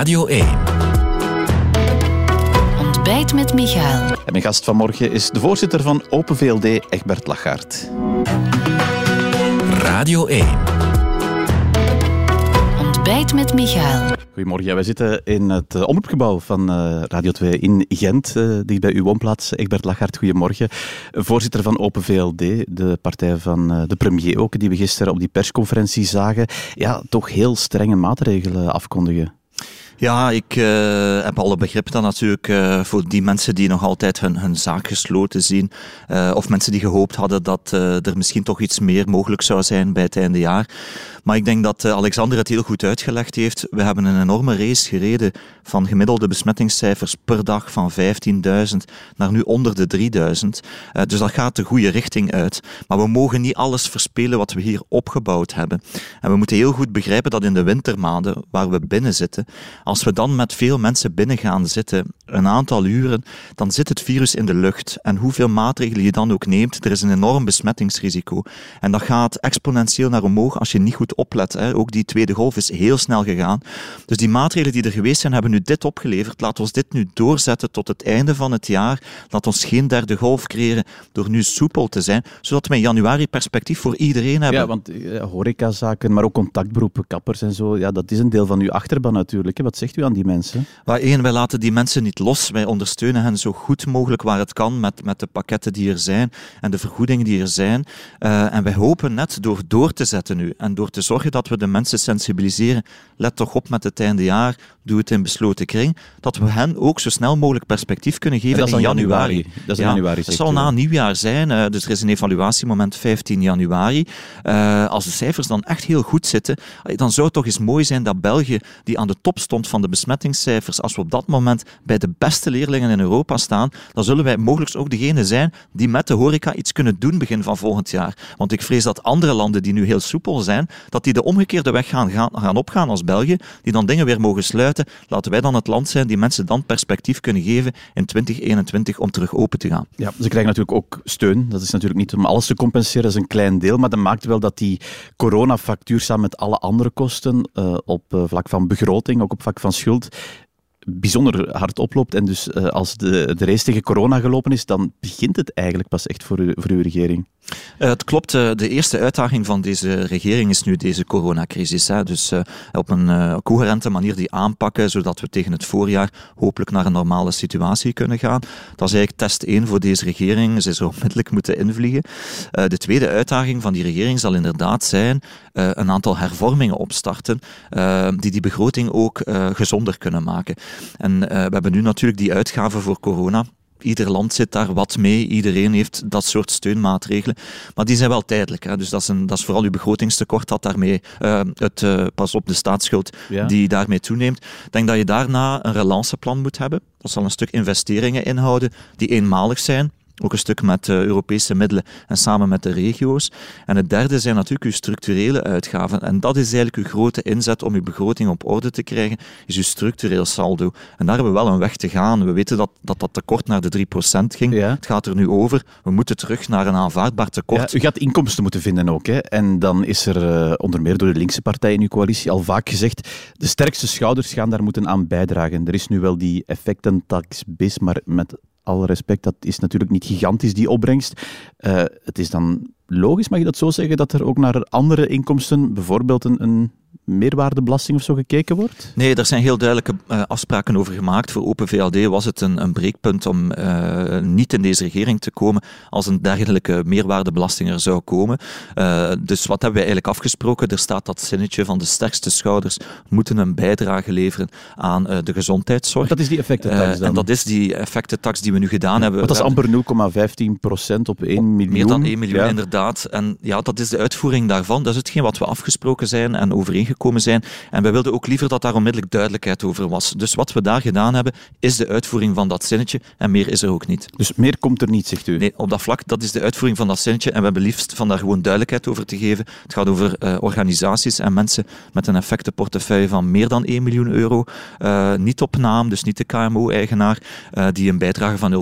Radio 1. Ontbijt met Michael. En mijn gast vanmorgen is de voorzitter van Open VLD, Egbert Lachaert. Radio 1. Ontbijt met Michael. Goedemorgen, wij zitten in het eh, omroepgebouw van eh, Radio 2 in Gent, uh, dicht bij uw woonplaats. Egbert Lachaert, goedemorgen. Voorzitter van Open VLD, de partij van de premier ook, die we gisteren op die persconferentie zagen. Ja, toch heel strenge maatregelen afkondigen. Ja, ik uh, heb alle begrip dan natuurlijk uh, voor die mensen die nog altijd hun, hun zaak gesloten zien. Uh, of mensen die gehoopt hadden dat er misschien toch iets meer mogelijk zou zijn bij het einde jaar. Maar ik denk dat Alexander het heel goed uitgelegd heeft. We hebben een enorme race gereden van gemiddelde besmettingscijfers per dag van 15.000 naar nu onder de 3.000. dus dat gaat de goede richting uit. Maar we mogen niet alles verspelen wat we hier opgebouwd hebben. En we moeten heel goed begrijpen dat in de wintermaanden waar we binnen zitten, als we dan met veel mensen binnen gaan zitten, een aantal uren, dan zit het virus in de lucht. En hoeveel maatregelen je dan ook neemt, er is een enorm besmettingsrisico. En dat gaat exponentieel naar omhoog als je niet goed oplet. Hè. Ook die tweede golf is heel snel gegaan. Dus die maatregelen die er geweest zijn, hebben nu dit opgeleverd. Laat ons dit nu doorzetten tot het einde van het jaar. Laat ons geen derde golf creëren door nu soepel te zijn, zodat we in januari perspectief voor iedereen hebben. Ja, want ja, horecazaken, maar ook contactberoepen, kappers en zo, ja, dat is een deel van uw achterban natuurlijk. Hè. Zegt u aan die mensen? Één, wij laten die mensen niet los. Wij ondersteunen hen zo goed mogelijk waar het kan met, met de pakketten die er zijn en de vergoedingen die er zijn. Uh, en wij hopen net door door te zetten nu en door te zorgen dat we de mensen sensibiliseren. Let toch op met het einde jaar, doe het in besloten kring. Dat we hen ook zo snel mogelijk perspectief kunnen geven in januari. januari. Dat is ja, januari. Dat zal na nieuwjaar zijn. Uh, dus er is een evaluatiemoment 15 januari. Uh, als de cijfers dan echt heel goed zitten, dan zou het toch eens mooi zijn dat België, die aan de top stond van de besmettingscijfers, als we op dat moment bij de beste leerlingen in Europa staan, dan zullen wij mogelijk ook degene zijn die met de horeca iets kunnen doen begin van volgend jaar. Want ik vrees dat andere landen die nu heel soepel zijn, dat die de omgekeerde weg gaan, gaan, gaan opgaan als België, die dan dingen weer mogen sluiten. Laten wij dan het land zijn die mensen dan perspectief kunnen geven in 2021 om terug open te gaan. Ja, ze krijgen natuurlijk ook steun. Dat is natuurlijk niet om alles te compenseren, dat is een klein deel, maar dat maakt wel dat die coronafactuur samen met alle andere kosten uh, op uh, vlak van begroting, ook op vlak van schuld, bijzonder hard oploopt. En dus uh, als de, de race tegen corona gelopen is, dan begint het eigenlijk pas echt voor, voor uw regering. Uh, het klopt. Uh, de eerste uitdaging van deze regering is nu deze coronacrisis. Hè. Dus op een coherente manier die aanpakken, zodat we tegen het voorjaar hopelijk naar een normale situatie kunnen gaan. Dat is eigenlijk test 1 voor deze regering. Ze zou onmiddellijk moeten invliegen. de tweede uitdaging van die regering zal inderdaad zijn een aantal hervormingen opstarten die die begroting ook gezonder kunnen maken. En uh, we hebben nu natuurlijk die uitgaven voor corona. Ieder land zit daar wat mee, iedereen heeft dat soort steunmaatregelen. Maar die zijn wel tijdelijk. Hè. Dus dat is, een, dat is vooral uw begrotingstekort dat daarmee, uh, het, uh, pas op de staatsschuld ja. die daarmee toeneemt. Ik denk dat je daarna een relanceplan moet hebben. Dat zal een stuk investeringen inhouden die eenmalig zijn. Ook een stuk met uh, Europese middelen en samen met de regio's. En het derde zijn natuurlijk uw structurele uitgaven. En dat is eigenlijk uw grote inzet om uw begroting op orde te krijgen, is uw structureel saldo. En daar hebben we wel een weg te gaan. We weten dat dat, dat tekort naar de 3% ging. Ja. Het gaat er nu over. We moeten terug naar een aanvaardbaar tekort. Ja, u gaat inkomsten moeten vinden ook. Hè? En dan is er uh, onder meer door de linkse partij in uw coalitie al vaak gezegd, de sterkste schouders gaan daar moeten aan bijdragen. Er is nu wel die effectentax bis, maar met alle respect, dat is natuurlijk niet gigantisch, die opbrengst. Uh, het is dan logisch, mag je dat zo zeggen, dat er ook naar andere inkomsten, bijvoorbeeld een, een meerwaardebelasting of zo gekeken wordt? Nee, er zijn heel duidelijke uh, afspraken over gemaakt. Voor Open VLD was het een, een breekpunt om uh, niet in deze regering te komen als een dergelijke meerwaardebelasting er zou komen. Uh, dus wat hebben wij eigenlijk afgesproken? Er staat dat zinnetje van de sterkste schouders moeten een bijdrage leveren aan de gezondheidszorg. Dat is die effectentax dan? En dat is die effectentax die we nu gedaan hebben. Dat is amper 0,15 procent op 1 miljoen. Meer dan 1 miljoen, ja. inderdaad. En ja, dat is de uitvoering daarvan. Dat is hetgeen wat we afgesproken zijn en overeengekomen gekomen zijn. En wij wilden ook liever dat daar onmiddellijk duidelijkheid over was. Dus wat we daar gedaan hebben, is de uitvoering van dat zinnetje. En meer is er ook niet. Dus meer komt er niet, zegt u? Nee, op dat vlak, dat is de uitvoering van dat zinnetje. En we hebben liefst van daar gewoon duidelijkheid over te geven. Het gaat over uh, organisaties en mensen met een effectenportefeuille van meer dan 1 miljoen euro. Uh, niet op naam, dus niet de KMO-eigenaar, uh, die een bijdrage van 0,15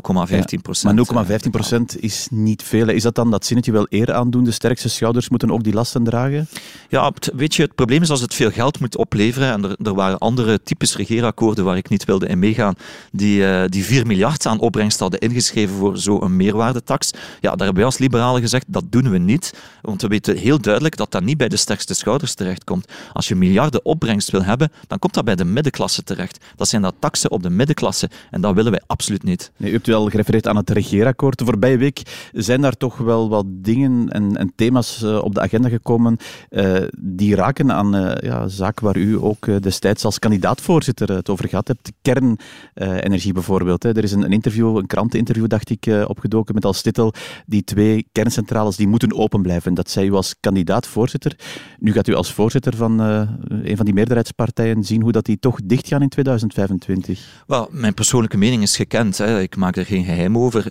procent. Ja, maar 0,15 procent is niet veel. Is dat dan dat zinnetje wel eer aandoen? De sterkste schouders moeten ook die lasten dragen? Ja, weet je, het probleem is als het veel geld moet opleveren, en er, er waren andere types regeerakkoorden waar ik niet wilde in meegaan, die, uh, die 4 miljard aan opbrengst hadden ingeschreven voor zo'n meerwaardetax. Ja, daar hebben wij als liberalen gezegd, dat doen we niet. Want we weten heel duidelijk dat dat niet bij de sterkste schouders terechtkomt. Als je miljarden opbrengst wil hebben, dan komt dat bij de middenklasse terecht. Dat zijn dat taxen op de middenklasse. En dat willen wij absoluut niet. Nee, u hebt wel gerefereerd aan het regeerakkoord. De voorbije week zijn daar toch wel wat dingen en, en thema's uh, op de agenda gekomen uh, die raken aan ja, zaken waar u ook destijds als kandidaatvoorzitter het over gehad hebt. Kernenergie bijvoorbeeld. Hè. Er is een, interview, een kranteninterview, dacht ik, opgedoken met als titel die twee kerncentrales die moeten open blijven. Dat zei u als kandidaatvoorzitter. Nu gaat u als voorzitter van een van die meerderheidspartijen zien hoe dat die toch dichtgaan in 2025. Wel, mijn persoonlijke mening is gekend. Hè. Ik maak er geen geheim over.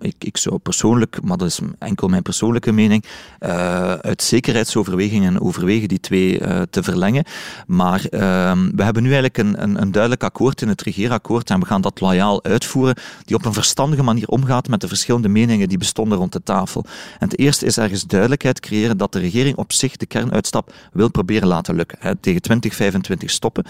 Ik, ik zou persoonlijk, maar dat is enkel mijn persoonlijke mening, uh, uit zekerheidsoverwegingen overwegen die twee uh, verlengen. Maar ehm, we hebben nu eigenlijk een, een, een, duidelijk akkoord in het regeerakkoord en we gaan dat loyaal uitvoeren, die op een verstandige manier omgaat met de verschillende meningen die bestonden rond de tafel. En het eerste is ergens duidelijkheid creëren dat de regering op zich de kernuitstap wil proberen laten lukken. Hè, tegen 2025 stoppen.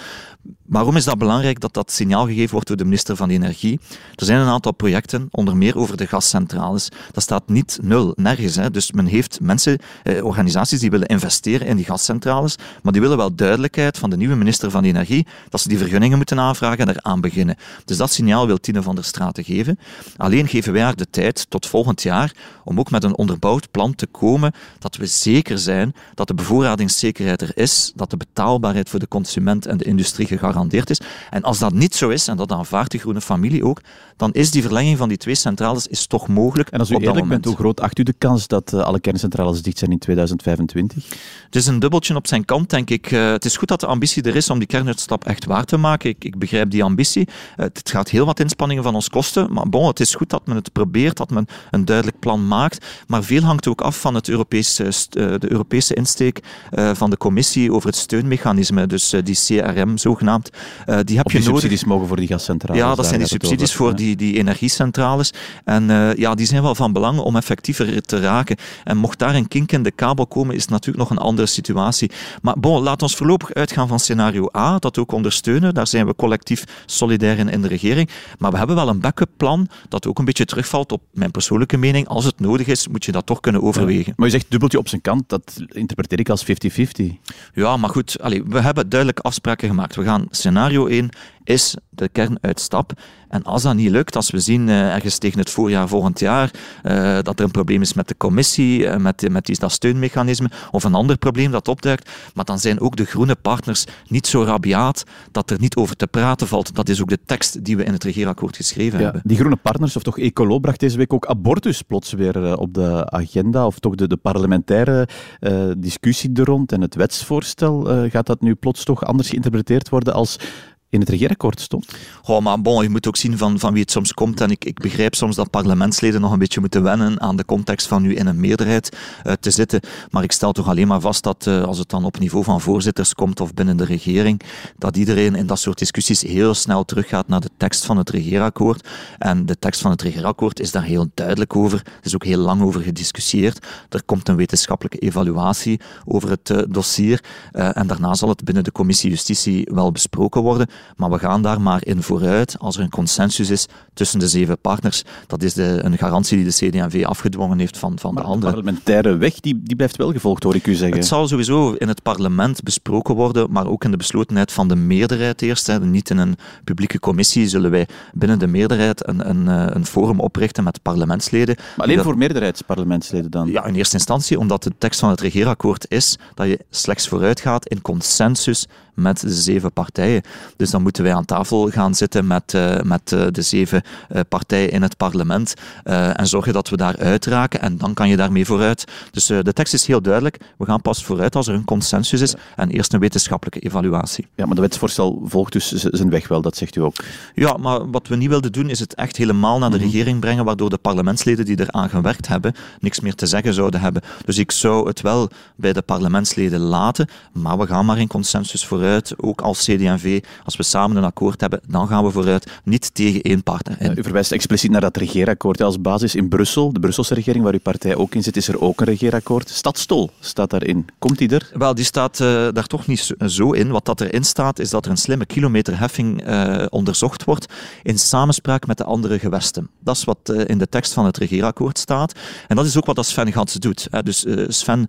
Waarom is dat belangrijk dat dat signaal gegeven wordt door de minister van Energie? Er zijn een aantal projecten, onder meer over de gascentrales. Dat staat niet nul, nergens. Hè. Dus men heeft mensen, eh, organisaties die willen investeren in die gascentrales, maar die willen wel duidelijkheid van de nieuwe minister van Energie dat ze die vergunningen moeten aanvragen en eraan beginnen. Dus dat signaal wil Tine van der Straten geven. Alleen geven wij haar de tijd tot volgend jaar om ook met een onderbouwd plan te komen dat we zeker zijn dat de bevoorradingszekerheid er is, dat de betaalbaarheid voor de consument en de industrie gegarandeerd is. En als dat niet zo is, en dat aanvaardt de groene familie ook, dan is die verlenging van die twee centrales is toch mogelijk. En als u op eerlijk dat bent, hoe groot acht u de kans dat uh, alle kerncentrales dicht zijn in 2025? Het is een dubbeltje op zijn kant, denk ik. Uh, het is goed dat de ambitie er is om die kernuitstap echt waar te maken. Ik, ik begrijp die ambitie. Uh, het gaat heel wat inspanningen van ons kosten, maar bon, het is goed dat men het probeert, dat men een duidelijk plan maakt. Maar veel hangt ook af van het Europese, de Europese insteek van de commissie over het steunmechanisme, dus die CRM zogenaamd. die heb of je die nodig. subsidies mogen voor die gascentrales. Ja, dat zijn die subsidies voor die, die energiecentrales. En ja, die zijn wel van belang om effectiever te raken. En mocht daar een kink in de kabel komen, is het natuurlijk nog een andere situatie. Maar bon, laat ons voorlopig uitgaan van scenario A, dat ook ondersteunen. Daar zijn we collectief solidair in in de regering. Maar we hebben wel een backup plan dat ook een beetje terugvalt op mijn persoonlijke mening. Als het nodig is, moet je dat toch kunnen overwegen. Ja, maar u zegt dubbeltje op zijn kant, dat interpreteer ik als 50-50. Ja, maar goed, allez, we hebben duidelijk afspraken gemaakt. We gaan scenario 1 is de kernuitstap. En als dat niet lukt, als we zien uh, ergens tegen het voorjaar volgend jaar uh, dat er een probleem is met de commissie, uh, met, met die, dat steunmechanisme, of een ander probleem dat opduikt, maar dan zijn ook de groene partners niet zo rabiaat dat er niet over te praten valt. Dat is ook de tekst die we in het regeerakkoord geschreven ja, hebben. Die groene partners, of toch Ecolo, bracht deze week ook abortus plots weer op de agenda, of toch de, de parlementaire discussie er rond en het wetsvoorstel. gaat dat nu plots toch anders geïnterpreteerd worden als in het regeerakkoord stond. Oh, maar bon, je moet ook zien van, van wie het soms komt. En ik, ik begrijp soms dat parlementsleden nog een beetje moeten wennen aan de context van nu in een meerderheid uh, te zitten. Maar ik stel toch alleen maar vast dat uh, als het dan op niveau van voorzitters komt of binnen de regering, dat iedereen in dat soort discussies heel snel teruggaat naar de tekst van het regeerakkoord. En de tekst van het regeerakkoord is daar heel duidelijk over. Er is ook heel lang over gediscussieerd. Er komt een wetenschappelijke evaluatie over het uh, dossier. en daarna zal het binnen de commissie Justitie wel besproken worden. Maar we gaan daar maar in vooruit als er een consensus is tussen de zeven partners. Dat is de, een garantie die de CD&V afgedwongen heeft van, van maar de anderen. De parlementaire weg die, die blijft wel gevolgd, hoor ik u zeggen. Het zal sowieso in het parlement besproken worden, maar ook in de beslotenheid van de meerderheid eerst. Hè. Niet in een publieke commissie zullen wij binnen de meerderheid een, een, een forum oprichten met parlementsleden. Maar alleen dat, voor meerderheidsparlementsleden dan? Ja, in eerste instantie, omdat de tekst van het regeerakkoord is dat je slechts vooruit gaat in consensus met de zeven partijen. Dus dan moeten wij aan tafel gaan zitten met, uh, met uh, de zeven uh, partijen in het parlement en zorgen dat we daar uitraken en dan kan je daarmee vooruit. Dus de tekst is heel duidelijk. We gaan pas vooruit als er een consensus is en eerst een wetenschappelijke evaluatie. Ja, maar de wetsvoorstel volgt dus zijn weg wel, dat zegt u ook. Ja, maar wat we niet wilden doen is het echt helemaal naar de regering brengen, waardoor de parlementsleden die eraan gewerkt hebben niks meer te zeggen zouden hebben. Dus ik zou het wel bij de parlementsleden laten, maar we gaan maar in consensus vooruit, ook als CD&V, als we samen een akkoord hebben, dan gaan we vooruit, niet tegen één partner. In. U verwijst expliciet naar dat regeerakkoord als basis in Brussel. De Brusselse regering, waar uw partij ook in zit, is er ook een regeerakkoord. Stadstol staat daarin. Komt die er? Wel, die staat uh, daar toch niet zo in. Wat dat erin staat, is dat er een slimme kilometerheffing uh, onderzocht wordt in samenspraak met de andere gewesten. Dat is wat uh, in de tekst van het regeerakkoord staat. En dat is ook wat Sven Gats doet. Hè. Dus Sven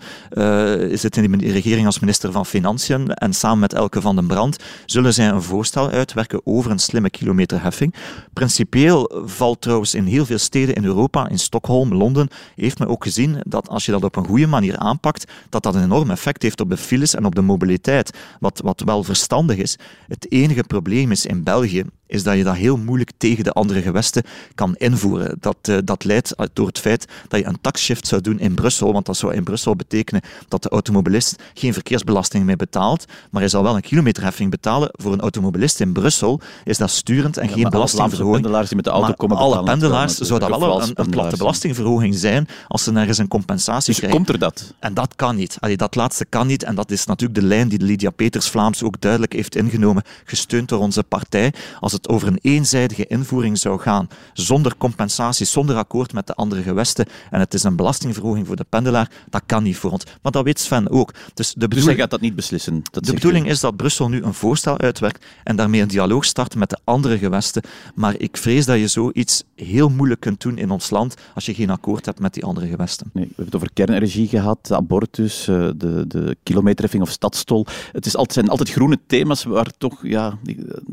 zit in de regering als minister van Financiën en samen met Elke van den Brand zullen zij een voorstel uitwerken over een slimme kilometerheffing. Principieel valt trouwens in heel veel steden in Europa, in Stockholm, Londen, heeft men ook gezien dat als je dat op een goede manier aanpakt, dat dat een enorm effect heeft op de files en op de mobiliteit, wat, wat wel verstandig is. Het enige probleem is in België is dat je dat heel moeilijk tegen de andere gewesten kan invoeren. Dat, uh, dat leidt door het feit dat je een taxshift zou doen in Brussel, want dat zou in Brussel betekenen dat de automobilist geen verkeersbelasting meer betaalt, maar hij zal wel een kilometerheffing betalen. Voor een automobilist in Brussel is dat sturend en geen belastingverhoging. pendelaars die met de auto komen alle pendelaars zou dat wel een, een, platte belastingverhoging zijn als ze nergens een compensatie dus krijgen. komt er dat? En dat kan niet. Allee, dat laatste kan niet en dat is natuurlijk de lijn die Lydia Peters-Vlaams ook duidelijk heeft ingenomen, gesteund door onze partij. Als het over een eenzijdige invoering zou gaan, zonder compensatie, zonder akkoord met de andere gewesten, en het is een belastingverhoging voor de pendelaar, dat kan niet voor ons. Maar dat weet Sven ook. Dus, de dus hij gaat dat niet beslissen? Dat de bedoeling is dat Brussel nu een voorstel uitwerkt en daarmee een dialoog start met de andere gewesten. Maar ik vrees dat je zoiets heel moeilijk kunt doen in ons land als je geen akkoord hebt met die andere gewesten. Nee, we hebben het over kernenergie gehad, abortus, eh, de, de kilometerheffing of stadstol. Het is altijd, zijn altijd groene thema's waar toch, ja,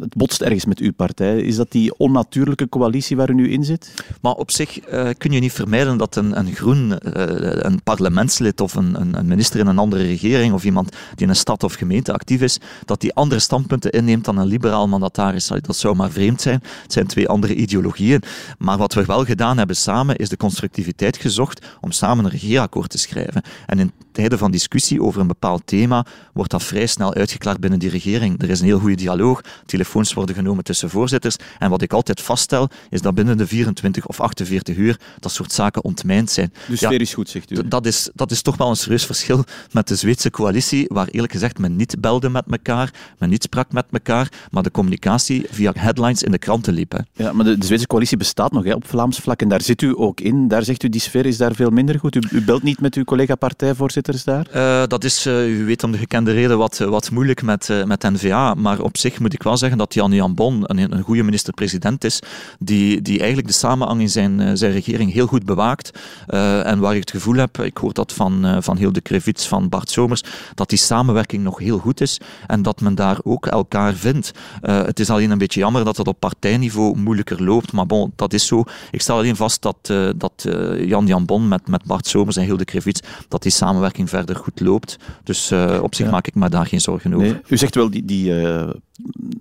het botst ergens met uw partij. Is dat die onnatuurlijke coalitie waar u nu in zit? Maar op zich uh, kun je niet vermijden dat een, een groen, uh, een parlementslid of een, een, een, minister in een andere regering of iemand die in een stad of gemeente actief is, dat die andere standpunten inneemt dan een liberaal mandataris. Dat zou maar vreemd zijn. Het zijn twee andere ideologieën. Maar wat we wel gedaan hebben samen, is de constructiviteit gezocht om samen een regeerakkoord te schrijven. En in tijden van discussie over een bepaald thema wordt dat vrij snel uitgeklaard binnen die regering. Er is een heel goede dialoog, telefoons worden genomen tussen voorzitters. En wat ik altijd vaststel, is dat binnen de 24 of 48 uur dat soort zaken ontmijnd zijn. Dus sfeer is goed, zegt u? Dat is, dat is toch wel een serieus verschil met de Zweedse coalitie, waar eerlijk gezegd men niet belde met elkaar, men niet sprak met elkaar, maar de communicatie via headlines in de kranten liep. Hè. Ja, maar de, de, Zweedse coalitie bestaat nog hè, op Vlaams vlak en daar zit u ook in. Daar zegt u, die sfeer is daar veel minder goed. U, u belt niet met uw collega-partijvoorzitters daar? Uh, dat is, uh, u weet om de gekende reden, wat, wat moeilijk met, uh, met N-VA. Maar op zich moet ik wel zeggen dat Jan Jan Bon een, een goede minister-president is, die, die eigenlijk de samenhang in zijn, zijn regering heel goed bewaakt. en waar ik het gevoel heb, ik hoor dat van, van Hilde Krevits, van Bart Somers, dat die samenwerking nog heel goed is en dat men daar ook elkaar vindt. het is alleen een beetje jammer dat het op partijniveau moeilijker loopt, maar bon, dat is zo. Ik stel alleen vast dat, dat Jan Jan Bon met, met Bart Somers en Hilde Krevits, dat die samenwerking verder goed loopt. Dus uh, op zich ja. maak ik me daar geen zorgen over. Nee, u zegt wel, die, die uh,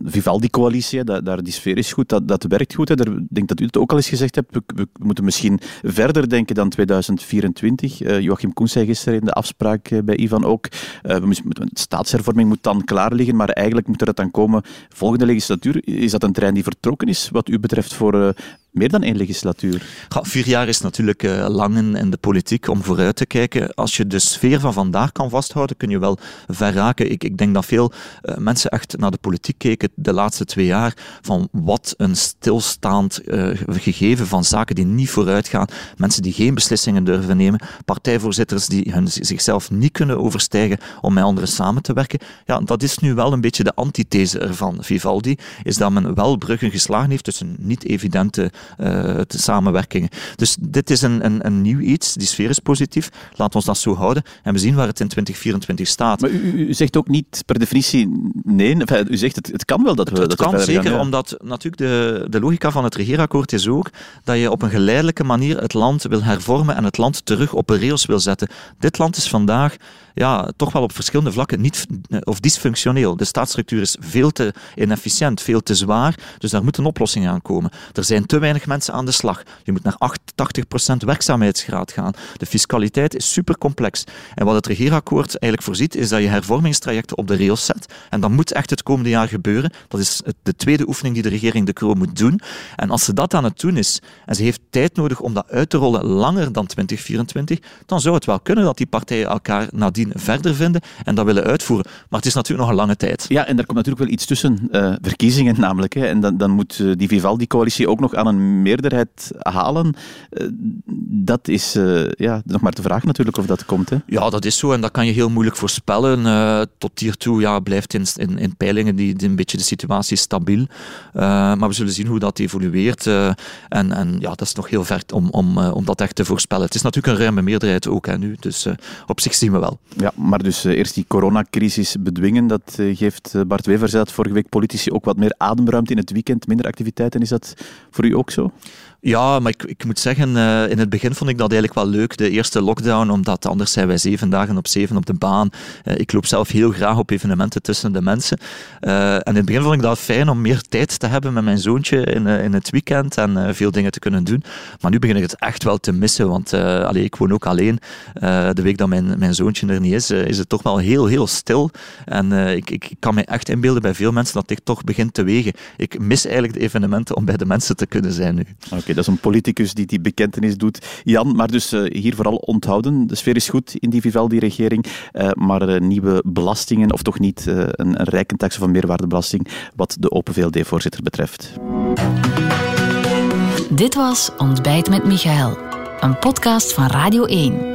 Vivaldi-coalitie, daar die sfeer is goed, dat, dat werkt goed. Ik denk dat u het ook al eens gezegd hebt. We, moeten misschien verder denken dan 2024. Uh, Joachim Koen zei gisteren in de afspraak bij Ivan ook. we moeten, staatshervorming moet dan klaar liggen, maar eigenlijk moet er dat dan komen volgende legislatuur. Is dat een trein die vertrokken is, wat u betreft, voor meer dan één legislatuur. Vier jaar is natuurlijk uh, lang in, in, de politiek om vooruit te kijken. Als je de sfeer van vandaag kan vasthouden, kun je wel ver raken. Ik, ik denk dat veel uh, mensen echt naar de politiek keken de laatste twee jaar van wat een stilstaand uh, gegeven van zaken die niet vooruit gaan. Mensen die geen beslissingen durven nemen. Partijvoorzitters die hun, zichzelf niet kunnen overstijgen om met anderen samen te werken. Ja, dat is nu wel een beetje de antithese ervan. Vivaldi is dat men wel bruggen geslagen heeft tussen niet evidente uh, samenwerkingen. Dus dit is een, een, een, nieuw iets. Die sfeer is positief. Laat ons dat zo houden. En we zien waar het in 2024 staat. Maar u, u zegt ook niet per definitie nee. Enfin, u zegt het, het kan wel dat we het, dat kan zeker, gaan, ja. omdat natuurlijk de, de logica van het regeerakkoord is ook dat je op een geleidelijke manier het land wil hervormen en het land terug op een rails wil zetten. Dit land is vandaag ja, toch wel op verschillende vlakken niet, of dysfunctioneel. De staatsstructuur is veel te inefficiënt, veel te zwaar, dus daar moet een oplossing aan komen. Er zijn te weinig mensen aan de slag. Je moet naar 88% werkzaamheidsgraad gaan. De fiscaliteit is super complex. En wat het regeerakkoord eigenlijk voorziet, is dat je hervormingstrajecten op de rails zet. En dat moet echt het komende jaar gebeuren. Dat is de tweede oefening die de regering De Croo moet doen. En als ze dat aan het doen is, en ze heeft tijd nodig om dat uit te rollen langer dan 2024, dan zou het wel kunnen dat die partijen elkaar nadien verder vinden en dat willen uitvoeren. Maar het is natuurlijk nog een lange tijd. Ja, en daar komt natuurlijk wel iets tussen. Uh, verkiezingen namelijk. Hè. En dan, dan moet uh, die Vivaldi-coalitie ook nog aan een meerderheid halen. Uh, dat is ja, nog maar te vragen natuurlijk of dat komt. Hè. Ja, dat is zo. En dat kan je heel moeilijk voorspellen. tot hiertoe ja, blijft in, in, in peilingen die, die, een beetje de situatie stabiel. maar we zullen zien hoe dat evolueert. en, en ja, dat is nog heel ver om, om, om dat echt te voorspellen. Het is natuurlijk een ruime meerderheid ook hè, nu. Dus op zich zien we wel. Ja, maar dus eerst die coronacrisis bedwingen, dat geeft Bart Wever zei dat vorige week politici ook wat meer ademruimte in het weekend, minder activiteiten. Is dat voor u ook zo? Ja, maar ik, ik moet zeggen, in het begin vond ik dat eigenlijk wel leuk, de eerste lockdown, omdat anders zijn wij zeven dagen op zeven op de baan. Ik loop zelf heel graag op evenementen tussen de mensen. En in het begin vond ik dat fijn om meer tijd te hebben met mijn zoontje in, in het weekend en veel dingen te kunnen doen. Maar nu begin ik het echt wel te missen, want allee, ik woon ook alleen. de week dat mijn, mijn zoontje er niet is, is het toch wel heel, heel stil. En ik, ik kan me echt inbeelden bij veel mensen dat ik toch begin te wegen. Ik mis eigenlijk de evenementen om bij de mensen te kunnen zijn nu. Oké, dat is een politicus die die bekentenis doet. Jan, maar dus uh, hier vooral onthouden. De sfeer is goed in die Vivaldi-regering, uh, maar uh, nieuwe belastingen, of toch niet een, een rijkentax of een meerwaardebelasting, wat de Open VLD-voorzitter betreft. Dit was Ontbijt met Michael, een podcast van Radio 1.